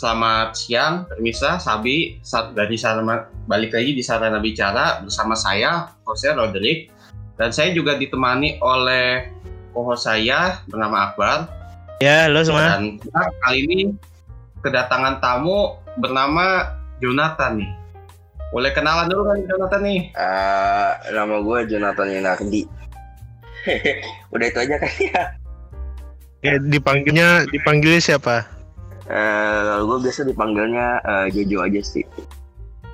selamat siang, Permisa, Sabi, saat dari Sarana, balik lagi di Sarana Bicara bersama saya, Jose Roderick, dan saya juga ditemani oleh co-host saya bernama Akbar. Ya, halo semua. Dan kita kali ini kedatangan tamu bernama Jonathan nih. Boleh kenalan dulu kan Jonathan nih? Uh, nama gue Jonathan Yunardi. Udah itu aja kan ya. Ya, dipanggilnya dipanggilnya siapa? Uh, kalau gue biasa dipanggilnya uh, Jojo aja sih.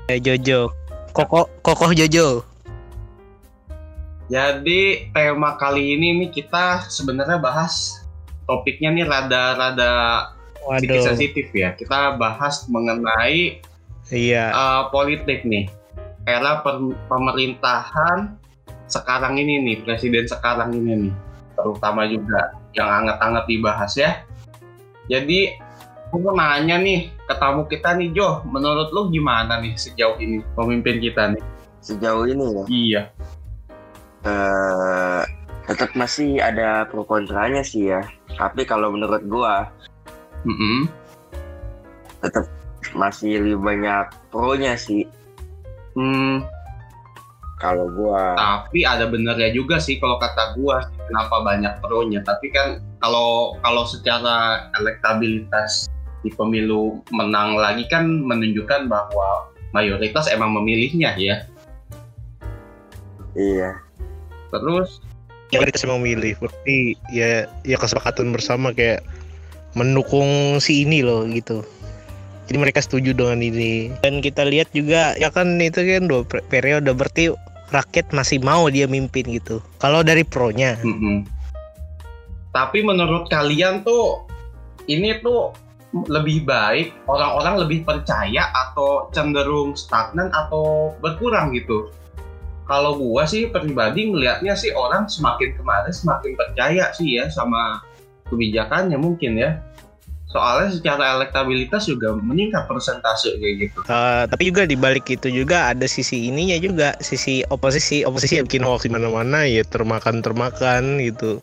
Eh, Jojo. Koko Kokoh Jojo. Jadi tema kali ini nih kita sebenarnya bahas topiknya nih rada-rada sedikit sensitif ya. Kita bahas mengenai Iya. uh, politik nih. Era per- pemerintahan sekarang ini nih, presiden sekarang ini nih, terutama juga yang hangat-hangat dibahas ya. Jadi aku mau nanya nih ke tamu kita nih Jo, menurut lu gimana nih sejauh ini pemimpin kita nih? Sejauh ini ya, Iya. uh, tetap masih ada pro kontranya sih ya. Tapi kalau menurut gue Mm-mm. tetap masih lebih banyak pro-nya sih. Hmm, Kalau gue tapi ada benernya juga sih kalau kata gua kenapa banyak pro-nya. Tapi kan kalau kalau secara elektabilitas di pemilu menang lagi kan menunjukkan bahwa mayoritas emang memilihnya ya. iya, Terus Ya kita semua memilih. Berarti ya ya kesepakatan bersama kayak mendukung si ini loh gitu. Jadi mereka setuju dengan ini. Dan kita lihat juga ya kan itu kan dua per- periode berarti rakyat masih mau dia mimpin gitu. Kalau dari pro-nya. mm-mm. tapi menurut kalian tuh ini tuh lebih baik orang-orang lebih percaya atau cenderung stagnan atau berkurang gitu. Kalau gua sih pribadi ngelihatnya sih orang semakin kemarin semakin percaya sih ya sama kebijakannya mungkin ya. Soalnya secara elektabilitas juga meningkat persentase kayak gitu. Eh, tapi juga di balik itu juga ada sisi ininya juga sisi oposisi oposisi yang bikin hoax di mana-mana ya termakan termakan gitu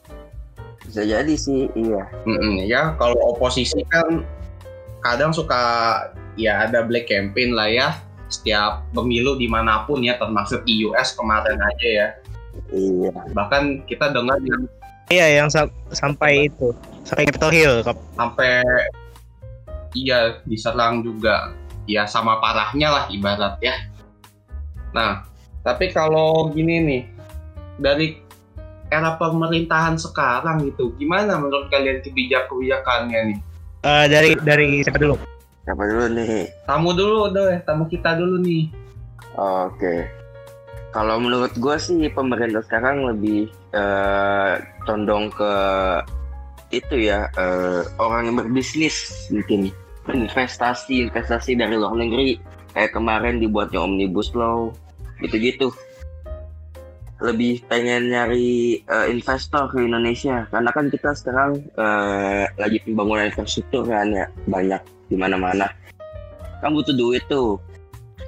bisa jadi sih, iya. Mm-mm, ya kalau oposisi kan kadang suka ya ada black campaign lah ya setiap pemilu di mana pun ya termasuk di US kemarin aja ya. Iya, bahkan kita dengar yang iya yang sa- sampai itu sampai Capitol Hill Kap. sampai iya diserang juga. Ya sama parahnya lah ibarat ya. Nah tapi kalau gini nih dari era pemerintahan sekarang gitu gimana menurut kalian kebijakan-kebijakannya nih Eh, dari dari siapa dulu? Siapa dulu nih? tamu dulu deh tamu kita dulu nih. Oke. Kalau menurut gue sih pemerintah sekarang lebih eh, condong ke itu ya eh, orang yang berbisnis mungkin. Investasi investasi dari luar negeri. Kayak kemarin dibuatnya omnibus law gitu-gitu lebih pengen nyari eh, investor ke Indonesia. Karena kan kita sekarang eh, lagi pembangunan infrastruktur kan ya banyak di mana-mana. Kan butuh duit tuh.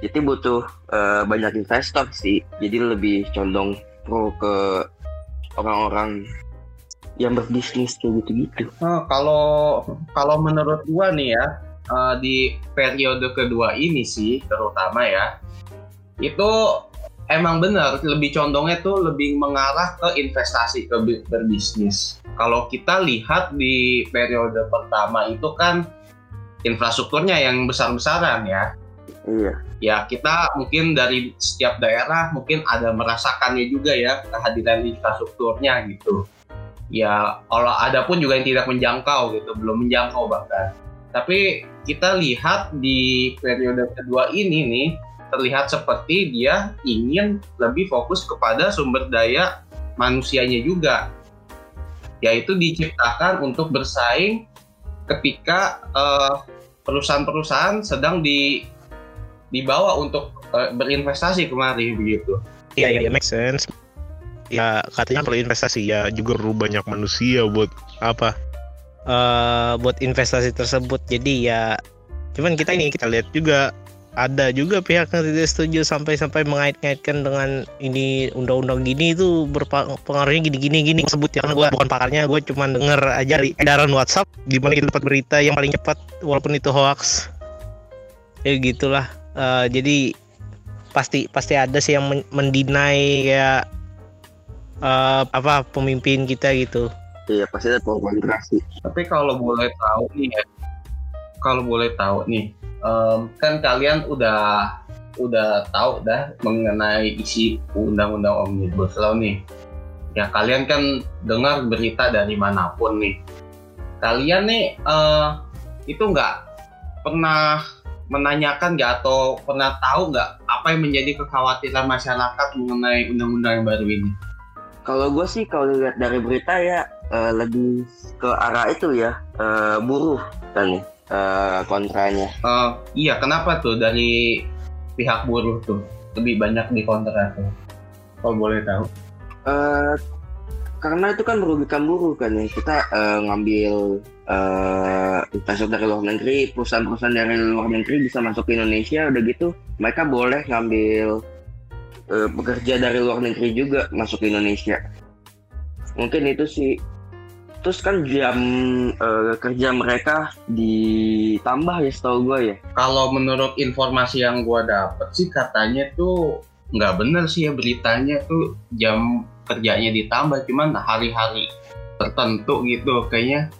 Jadi butuh eh, banyak investor sih. Jadi lebih condong pro ke orang-orang yang berbisnis kayak gitu-gitu. Nah, kalau kalau menurut gua nih ya eh, di periode kedua ini sih terutama ya itu emang benar lebih condongnya tuh lebih mengarah ke investasi ke bi- berbisnis. Kalau kita lihat di periode pertama itu kan infrastrukturnya yang besar-besaran ya. iya Ya kita mungkin dari setiap daerah mungkin ada merasakannya juga ya kehadiran infrastrukturnya gitu. Ya kalau ada pun juga yang tidak menjangkau gitu, belum menjangkau bahkan. Tapi kita lihat di periode kedua ini nih terlihat seperti dia ingin lebih fokus kepada sumber daya manusianya juga. Yaitu diciptakan untuk bersaing ketika eh, perusahaan-perusahaan sedang di dibawa untuk eh, berinvestasi kemari begitu. iya iya make sense ya katanya perlu investasi ya juga perlu banyak manusia buat apa eh buat investasi tersebut jadi ya cuman kita ini kita lihat juga ada juga pihak yang tidak setuju sampai-sampai mengait-ngaitkan dengan ini undang-undang gini itu berpengaruhnya gini-gini gini. Sebut ya karena gue bukan pakarnya gue cuma denger aja di edaran WhatsApp gimana kita dapat berita yang paling cepat walaupun itu hoax. Ya gitulah. Uh, jadi pasti pasti ada sih yang mendinai kayak uh, apa pemimpin kita gitu. Iya pasti ada konsentrasi tapi kalau boleh tahu nih ya kalau boleh tahu nih um, kan kalian udah udah tahu dah mengenai isi undang-undang omnibus law nih. Ya kalian kan dengar berita dari mana pun nih. Kalian nih uh, itu nggak pernah menanyakan nggak atau pernah tahu nggak apa yang menjadi kekhawatiran masyarakat mengenai undang-undang yang baru ini? Kalau gue sih kalau lihat dari berita ya uh, lebih ke arah itu ya uh, buruh kan uh, kontranya. Uh, iya, kenapa tuh dari pihak buruh tuh lebih banyak di kontra tuh? Kalau boleh tahu? Uh, karena itu kan merugikan buruh kan ya kita uh, ngambil uh, investor dari luar negeri perusahaan-perusahaan dari luar negeri bisa masuk ke Indonesia udah gitu mereka boleh ngambil uh, pekerja dari luar negeri juga masuk ke Indonesia mungkin itu sih terus kan jam uh, kerja mereka ditambah ya setahu gue ya. Kalau menurut informasi yang gue dapet sih katanya tuh nggak bener sih ya beritanya tuh jam kerjanya ditambah cuman hari-hari tertentu gitu. Kayaknya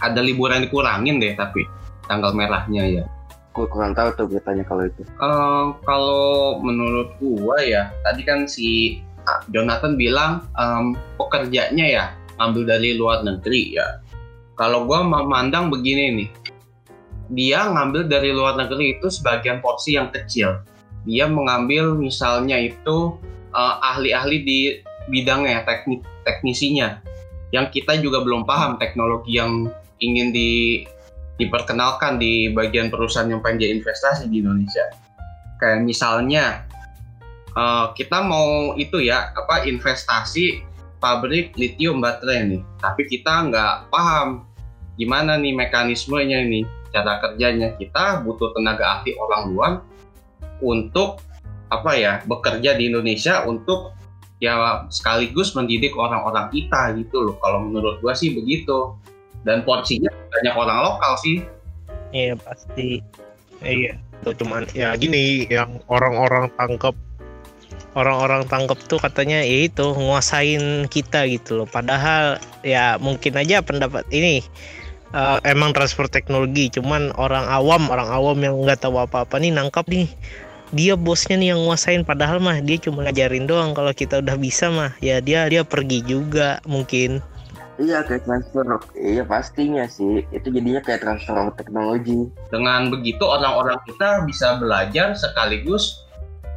ada liburan dikurangin deh tapi tanggal merahnya ya. Gue kurang tahu tuh beritanya kalau itu. Uh, kalau menurut gua ya tadi kan si Jonathan bilang um, pekerjanya ya ambil dari luar negeri ya. Kalau gue memandang begini nih, dia ngambil dari luar negeri itu sebagian porsi yang kecil. Dia mengambil misalnya itu uh, ahli-ahli di bidangnya, teknik teknisinya, yang kita juga belum paham teknologi yang ingin di diperkenalkan di bagian perusahaan yang pengen investasi di Indonesia. Kayak misalnya uh, kita mau itu ya apa investasi pabrik lithium baterai nih, tapi kita nggak paham gimana nih mekanismenya ini, cara kerjanya. Kita butuh tenaga ahli orang luar untuk apa ya bekerja di Indonesia untuk ya sekaligus mendidik orang-orang kita gitu loh. Kalau menurut gua sih begitu. Dan porsinya banyak orang lokal sih. Iya pasti. Iya. Itu cuman ya gini yang orang-orang tangkap orang-orang tangkap tuh katanya ya itu nguasain kita gitu loh. Padahal ya mungkin aja pendapat ini uh, emang transfer teknologi. Cuman orang awam orang awam yang nggak tahu apa-apa nih nangkap nih dia bosnya nih yang nguasain. Padahal mah dia cuma ngajarin doang. Kalau kita udah bisa mah ya dia dia pergi juga mungkin. Iya kayak transfer, iya pastinya sih. Itu jadinya kayak transfer teknologi. Dengan begitu orang-orang kita bisa belajar sekaligus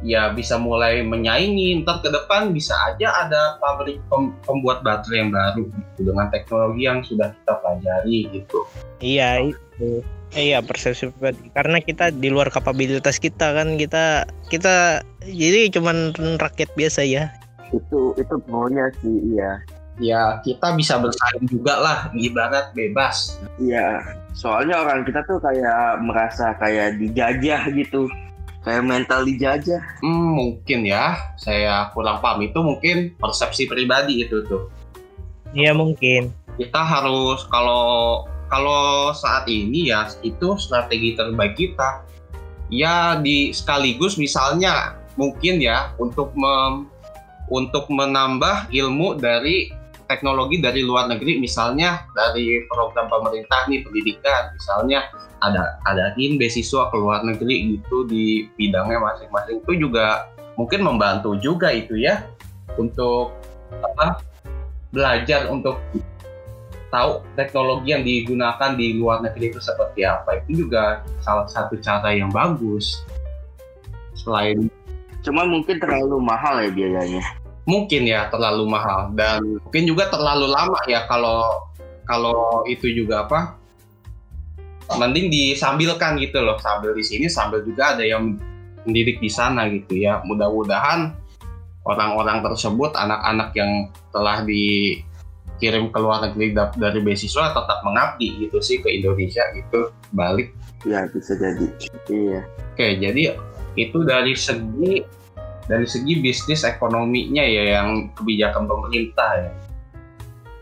ya bisa mulai menyaingi. Ntar ke depan bisa aja ada pabrik pembuat baterai yang baru gitu dengan teknologi yang sudah kita pelajari gitu. Iya itu. Iya persepsi pribadi. Karena kita di luar kapabilitas kita kan kita kita jadi cuman rakyat biasa ya. Itu itu maunya sih iya. Ya kita bisa bersaing juga lah ibarat bebas. Iya soalnya orang kita tuh kayak merasa kayak dijajah gitu kayak mental dijajah hmm, mungkin ya. Saya kurang paham. Itu mungkin persepsi pribadi itu tuh. Iya mungkin. Kita harus kalau kalau saat ini ya itu strategi terbaik kita. Ya di sekaligus misalnya mungkin ya untuk mem, untuk menambah ilmu dari teknologi dari luar negeri. Misalnya dari program pemerintah nih pendidikan. Misalnya ada adain beasiswa ke luar negeri gitu di bidangnya masing-masing. Itu juga mungkin membantu juga itu ya untuk apa belajar untuk tahu teknologi yang digunakan di luar negeri itu seperti apa. Itu juga salah satu cara yang bagus. Selain cuma mungkin terlalu mahal ya biayanya. Mungkin ya terlalu mahal. Dan mungkin juga terlalu lama ya kalau kalau itu juga apa mending disambilkan gitu loh sambil di sini sambil juga ada yang mendidik di sana gitu ya. Mudah-mudahan orang-orang tersebut anak-anak yang telah dikirim ke luar negeri dari beasiswa tetap mengabdi gitu sih ke Indonesia gitu balik. Ya bisa jadi. Iya. Oke, jadi itu dari segi dari segi bisnis ekonominya ya yang kebijakan pemerintah ya.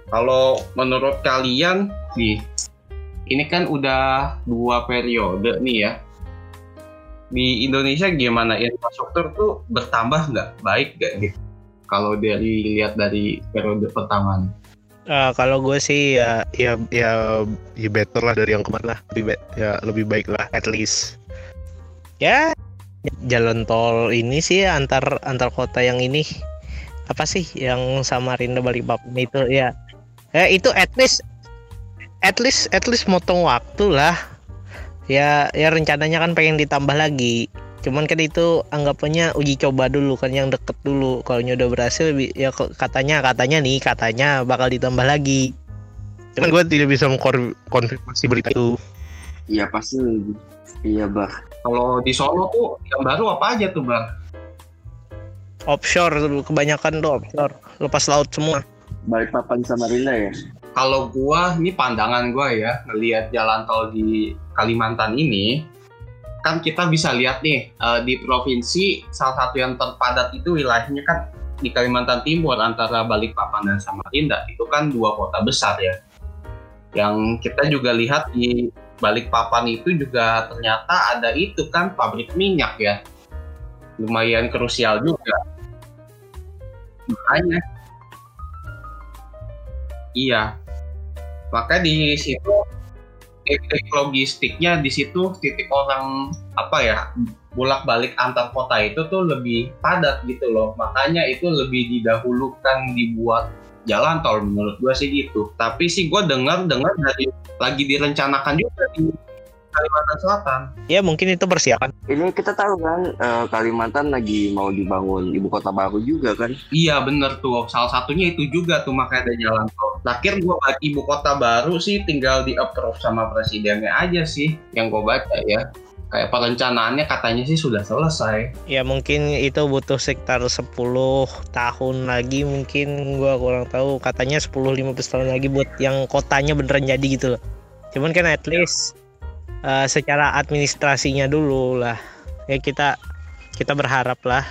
Kalau menurut kalian nih, ini kan udah dua periode nih ya. Di Indonesia gimana infrastruktur tuh bertambah nggak baik nggak gitu? Kalau dari lihat dari periode pertama. Uh, kalau gue sih ya ya ya ya better lah dari yang kemarin lah lebih ya lebih baik lah at least ya jalan tol ini sih antar antar kota yang ini apa sih yang Samarinda Balikpapan itu ya eh itu at least at least at least motong waktu lah. Ya ya rencananya kan pengen ditambah lagi. Cuman kan itu anggapannya uji coba dulu kan yang deket dulu. Kalau udah berhasil ya katanya katanya nih katanya bakal ditambah lagi. Cuman gue tidak bisa mengkonfirmasi berita itu. Iya pasti. Iya bah kalau di Solo tuh yang baru apa aja tuh bang? Offshore kebanyakan tuh offshore. Lepas laut semua. Balik papan Samarinda ya kalau gua ini pandangan gua ya ngelihat jalan tol di Kalimantan ini kan kita bisa lihat nih uh, di provinsi salah satu yang terpadat itu wilayahnya kan di Kalimantan Timur antara Balikpapan dan Samarinda itu kan dua kota besar ya. Yang kita juga lihat di Balikpapan itu juga ternyata ada itu kan pabrik minyak ya. Lumayan krusial juga. Makanya iya. Maka di situ titik logistiknya di situ titik orang apa ya bolak balik antar kota itu tuh lebih padat gitu loh makanya itu lebih didahulukan dibuat jalan tol menurut gue sih gitu tapi sih gue dengar dengar dari lagi direncanakan juga di Kalimantan Selatan. Ya mungkin itu persiapan. Ini kita tahu kan uh, Kalimantan lagi mau dibangun ibu kota baru juga kan? Iya bener tuh. Salah satunya itu juga tuh makanya ada jalan tol. Terakhir gue baca ibu kota baru sih tinggal di approve sama presidennya aja sih yang gue baca ya kayak perencanaannya katanya sih sudah selesai. Ya mungkin itu butuh sekitar 10 tahun lagi mungkin gua kurang tahu katanya 10 15 tahun lagi buat yang kotanya beneran jadi gitu loh. Cuman kan at least uh, secara administrasinya dulu lah ya kita kita berharap lah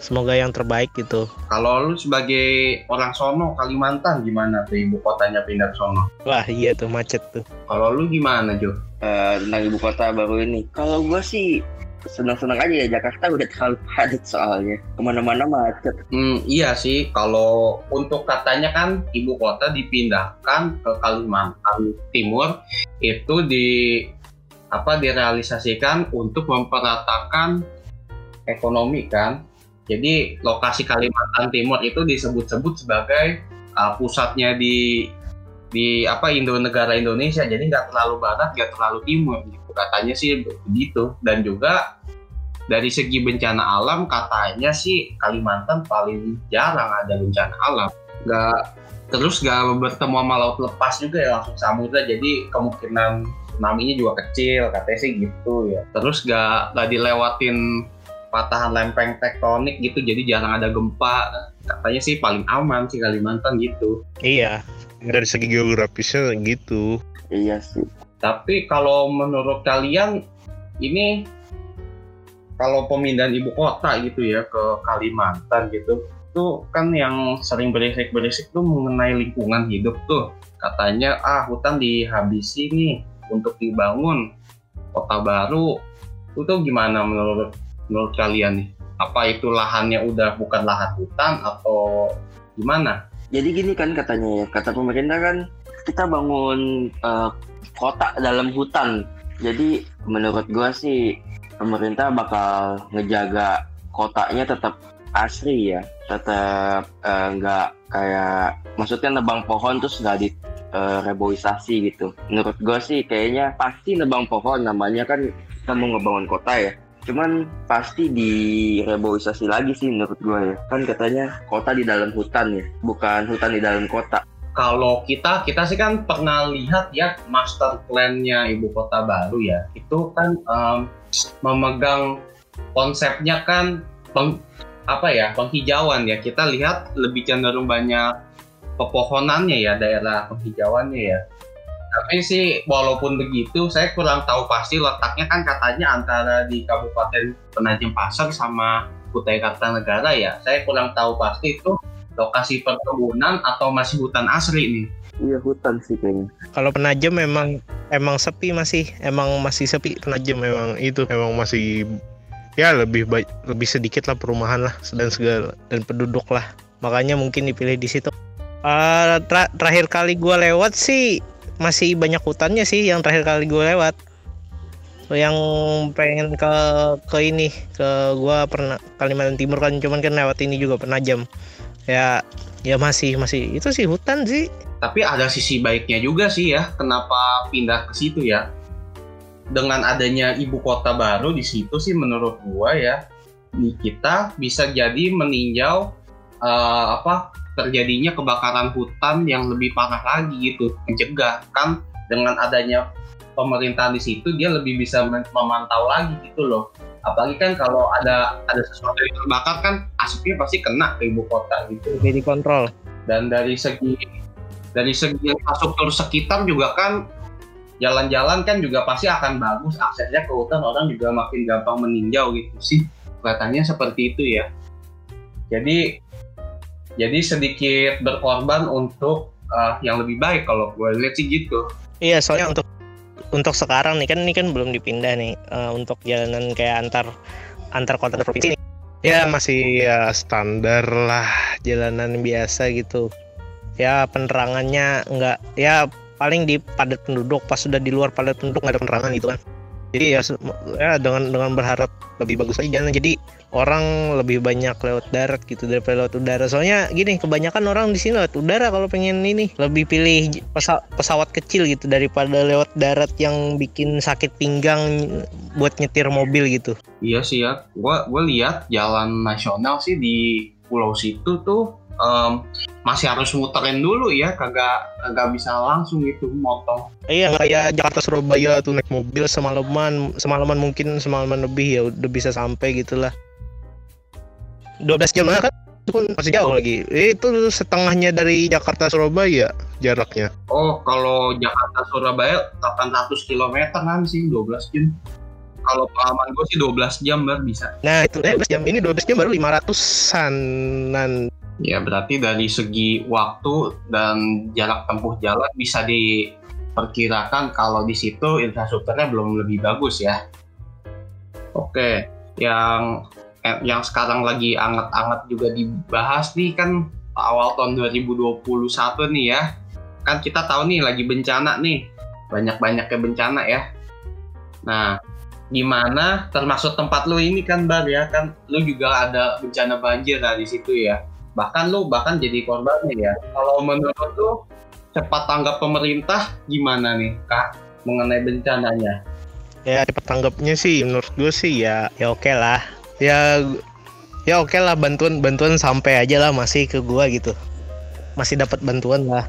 semoga yang terbaik gitu. Kalau lu sebagai orang sono Kalimantan gimana tuh ibu kotanya pindah sono? Wah iya tuh macet tuh. Kalau lu gimana Jo? Uh, tentang ibu kota baru ini. Kalau gua sih senang-senang aja ya Jakarta udah terlalu padat soalnya ke mana-mana macet. Hmm, iya sih kalau untuk katanya kan ibu kota dipindahkan ke Kalimantan Timur itu di apa direalisasikan untuk memperatakan ekonomi kan. Jadi lokasi Kalimantan Timur itu disebut-sebut sebagai uh, pusatnya di di apa Indo negara Indonesia. Jadi nggak terlalu barat, nggak terlalu timur. Gitu. Katanya sih begitu. Dan juga dari segi bencana alam katanya sih Kalimantan paling jarang ada bencana alam. Nggak terus nggak bertemu sama laut lepas juga ya langsung samudra. Jadi kemungkinan tsunami-nya juga kecil katanya sih gitu ya. Terus gak, gak dilewatin patahan lempeng tektonik gitu jadi jarang ada gempa. Katanya sih paling aman sih Kalimantan gitu. Iya dari segi geografisnya gitu. Iya sih. Tapi kalau menurut kalian ini kalau pemindahan ibu kota gitu ya ke Kalimantan gitu tuh kan yang sering berisik-berisik tuh mengenai lingkungan hidup tuh. Katanya ah hutan dihabisi nih untuk dibangun kota baru itu gimana menurut menurut kalian nih? Apa itu lahannya udah bukan lahan hutan atau gimana? Jadi gini kan katanya ya, kata pemerintah kan kita bangun uh, kota dalam hutan. Jadi menurut gua sih pemerintah bakal ngejaga kotanya tetap asri ya, tetap nggak uh, kayak maksudnya nebang pohon terus nggak di uh, reboisasi gitu. Menurut gue sih kayaknya pasti nebang pohon namanya kan kita mau ngebangun kota ya. Cuman pasti di reboisasi lagi sih menurut gue ya. Kan katanya kota di dalam hutan ya, bukan hutan di dalam kota. Kalau kita, kita sih kan pernah lihat ya master plan-nya ibu kota baru ya. Itu kan um, memegang konsepnya kan peng, apa ya penghijauan ya. Kita lihat lebih cenderung banyak pepohonannya ya daerah penghijauannya ya Tapi sih walaupun begitu saya kurang tahu pasti letaknya kan katanya antara di Kabupaten Penajam Pasar sama Kutai Kartanegara ya. Saya kurang tahu pasti itu lokasi perkebunan atau masih hutan asli nih. Iya hutan sih kayaknya. Kalau Penajam memang emang sepi masih, emang masih sepi Penajam memang itu emang masih ya lebih baik lebih sedikit lah perumahan lah dan segala dan penduduk lah. Makanya mungkin dipilih di situ. Uh, terakhir kali gua lewat sih masih banyak hutannya sih yang terakhir kali gue lewat yang pengen ke ke ini ke gua pernah Kalimantan Timur kan cuman kan lewat ini juga penajam ya ya masih masih itu sih hutan sih Tapi ada sisi baiknya juga sih ya. Kenapa pindah ke situ ya? Dengan adanya ibu kota baru di situ sih menurut gua ya, kita bisa jadi meninjau eh, apa terjadinya kebakaran hutan yang lebih parah lagi gitu, mencegah. Kan dengan adanya pemerintahan di situ dia lebih bisa mem- memantau lagi gitu loh. Apalagi kan kalau ada ada sesuatu yang terbakar kan asapnya pasti kena ke ibu kota gitu. Lebih dikontrol. Dan dari segi dari segi infrastruktur sekitar juga kan jalan-jalan kan juga pasti akan bagus. Aksesnya ke hutan orang juga makin gampang meninjau gitu sih. Kelihatannya seperti itu ya. Jadi jadi sedikit berkorban untuk uh, yang lebih baik kalau gue lihat sih gitu. Iya soalnya untuk untuk sekarang nih kan ini kan belum dipindah nih eh, untuk jalanan kayak antar antar kota provinsi ya masih ya standar lah jalanan biasa gitu. Ya penerangannya enggak ya paling di padat penduduk pas sudah di luar padat penduduk nggak ada penerangan gitu kan. Jadi ya, ya dengan dengan berharap lebih bagus aja jalan. Jadi orang lebih banyak lewat darat gitu daripada lewat udara. Soalnya gini kebanyakan orang di sini lewat udara kalau pengen ini lebih pilih pesa- pesawat kecil gitu daripada lewat darat yang bikin sakit pinggang buat nyetir mobil gitu. Iya sih ya, gua gua lihat jalan nasional sih di pulau situ tuh em, masih harus muterin dulu ya, kagak kagak bisa langsung gitu motong. iya kayak Jakarta Surabaya tuh naik mobil semalaman semalaman mungkin semalaman lebih ya udah bisa sampai gitulah 12 jam kan itu pun masih jauh lagi itu setengahnya dari Jakarta Surabaya jaraknya Oh, kalau Jakarta Surabaya 800 km kan sih 12 jam. Kalau pengalaman gue sih 12 jam baru bisa. nah itu 12 jam ini 12 jam baru 500-anan Ya berarti dari segi waktu dan jarak tempuh jalan bisa diperkirakan kalau di situ infrastrukturnya belum lebih bagus ya. Oke, yang eh, yang sekarang lagi anget-anget juga dibahas nih kan awal tahun 2021 nih ya. Kan kita tahu nih lagi bencana nih. Banyak-banyaknya bencana ya. Nah, gimana termasuk tempat lu ini kan Bar ya kan lu juga ada bencana banjir lah di situ ya bahkan lu bahkan jadi korbannya ya kalau menurut lu cepat tanggap pemerintah gimana nih kak mengenai bencananya ya cepat tanggapnya sih menurut gue sih ya ya oke lah ya ya oke lah bantuan bantuan sampai aja lah masih ke gua gitu. Masih dapat bantuan lah.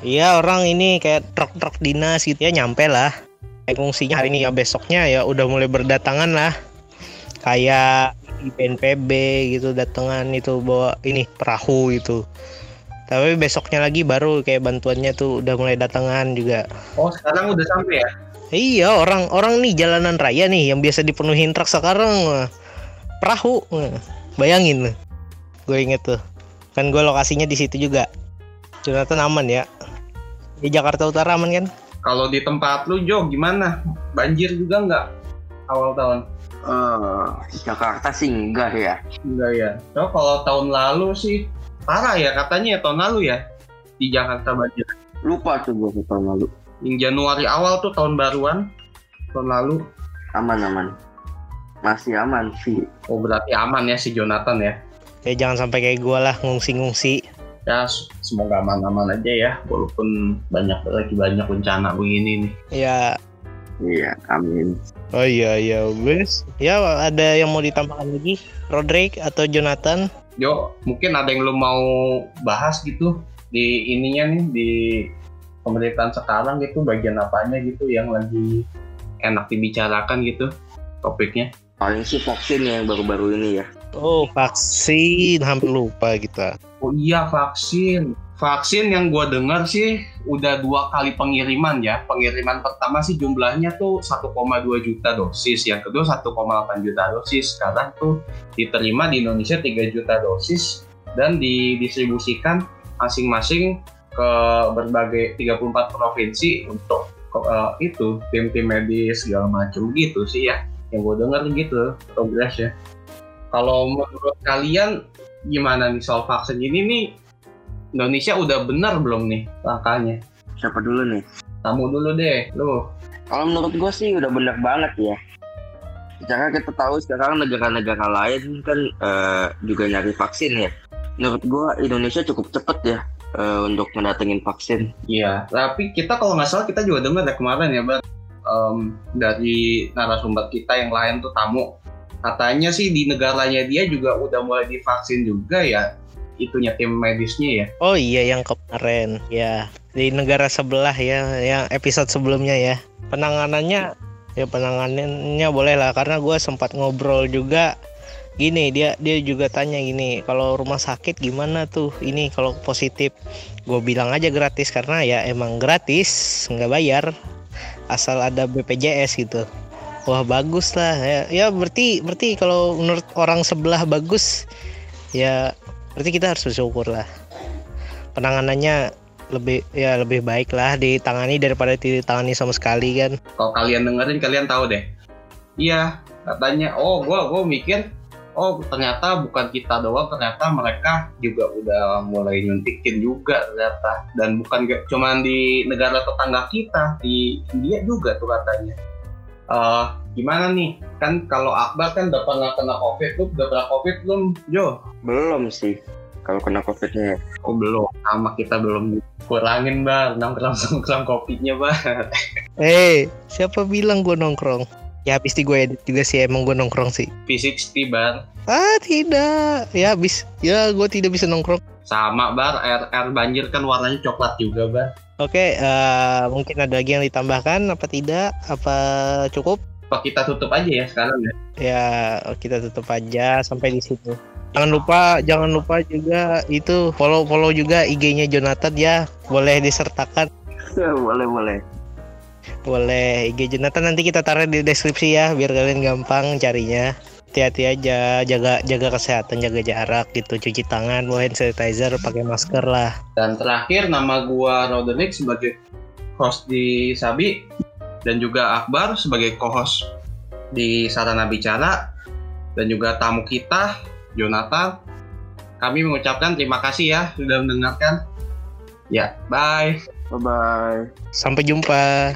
Iya orang ini kayak truk-truk dinas gitu. Ya nyampe lah. Fungsinya hari ini ya besoknya ya udah mulai berdatangan lah. Kayak di BNPB gitu datangan itu bawa ini perahu gitu. Tapi besoknya lagi baru kayak bantuannya tuh udah mulai datangan juga. Oh sekarang udah sampai ya Iya orang orang nih jalanan raya nih yang biasa dipenuhin truk sekarang mah, perahu. Nah, Bayangin, gue inget tuh. Kan gue lokasinya di situ juga. Jonathan aman ya. Di Jakarta Utara aman kan? kalau di tempat lu Jo gimana banjir juga nggak awal tahun Eh, Jakarta sih enggak ya. enggak ya so, kalau tahun lalu sih parah ya katanya ya tahun lalu ya di Jakarta banjir Lupa tuh gue tahun lalu. Yang Januari awal tuh tahun baruan tahun lalu Aman aman. Masih aman sih. oh berarti aman ya si Jonathan ya Ya jangan sampai kayak gue lah ngungsi-ngungsi. ya semoga aman-aman aja ya walaupun banyak lagi banyak bencana begini nih Ya Iya, amin. oh iya iya wes. Ya ada yang mau ditambahkan lagi? Roderick atau Jonathan? Jo mungkin ada yang lo mau bahas gitu di ininya nih di pemerintahan sekarang gitu bagian apanya gitu yang lagi enak dibicarakan gitu topiknya Paling sih vaksin yang baru-baru ini ya. Oh vaksin hampir lupa kita. oh iya vaksin vaksin yang gue dengar sih udah dua kali pengiriman ya. Pengiriman pertama sih jumlahnya tuh 1,2 juta dosis, yang kedua 1,8 juta dosis. Sekarang tuh diterima di Indonesia 3 juta dosis dan didistribusikan masing-masing ke berbagai 34 provinsi untuk uh, itu tim-tim medis segala macam gitu sih ya. Yang gue dengar gitu progresnya kalau menurut kalian gimana nih soal vaksin ini nih? Indonesia udah benar belum nih langkahnya? Siapa dulu nih? Kamu dulu deh lu. Kalau menurut gue sih udah benar banget ya. Karena kita tahu sekarang negara-negara lain kan uh, juga nyari vaksin ya. Menurut gue Indonesia cukup cepet ya uh, untuk mendatengin vaksin. Iya, tapi kita kalau nggak salah kita juga dengar ya kemarin ya, Bang, um, dari narasumber kita yang lain tuh tamu, katanya sih di negaranya dia juga udah mulai divaksin juga ya, itunya tim medisnya ya. Oh iya, yang kemarin ya di negara sebelah ya, yang episode sebelumnya ya, penanganannya ya penanganannya boleh lah karena gue sempat ngobrol juga gini dia dia juga tanya gini kalau rumah sakit gimana tuh? Ini kalau positif. Gue bilang aja gratis karena ya emang gratis nggak bayar asal ada BPJS gitu. Wah bagus lah. Ya, ya berarti berarti kalau menurut orang sebelah bagus ya berarti kita harus bersyukur lah. Penanganannya lebih ya lebih baik lah ditangani daripada ditangani sama sekali kan. Kalau kalian dengerin kalian tahu deh. Iya katanya oh gua gua mikir oh ternyata bukan kita doang ternyata mereka juga udah mulai nyuntikin juga ternyata. Dan bukan cuma di negara tetangga kita di India juga tuh katanya. Uh, gimana nih? Kan kalau Akbar kan udah pernah kena covid tuh udah pernah covid belum Jo? Belum sih kalau kena covidnya oh belum. Sama kita belum kurangin bang nongkrong nongkrong kopinya bang eh hey, siapa bilang gue nongkrong Ya habis di gue edit juga sih emang gue nongkrong sih. P60 bar. Ah tidak. Ya habis. Ya gue tidak bisa nongkrong. Sama bar. Air, air banjir kan warnanya coklat juga bar. Oke. Okay, uh, mungkin ada lagi yang ditambahkan apa tidak? Apa cukup? Apa kita tutup aja ya sekarang ya? Ya kita tutup aja sampai di situ. Jangan lupa, jangan lupa juga itu follow follow juga IG-nya Jonathan ya, boleh disertakan. boleh boleh boleh IG Jonathan nanti kita taruh di deskripsi ya biar kalian gampang carinya. Hati-hati aja jaga jaga kesehatan jaga jarak gitu cuci tangan bawa hand sanitizer pakai masker lah. Dan terakhir nama gua Roderick sebagai host di Sabi dan juga Akbar sebagai co-host di Sarana Bicara dan juga tamu kita Jonathan. Kami mengucapkan terima kasih ya sudah mendengarkan. Ya bye. Bye bye sampai jumpa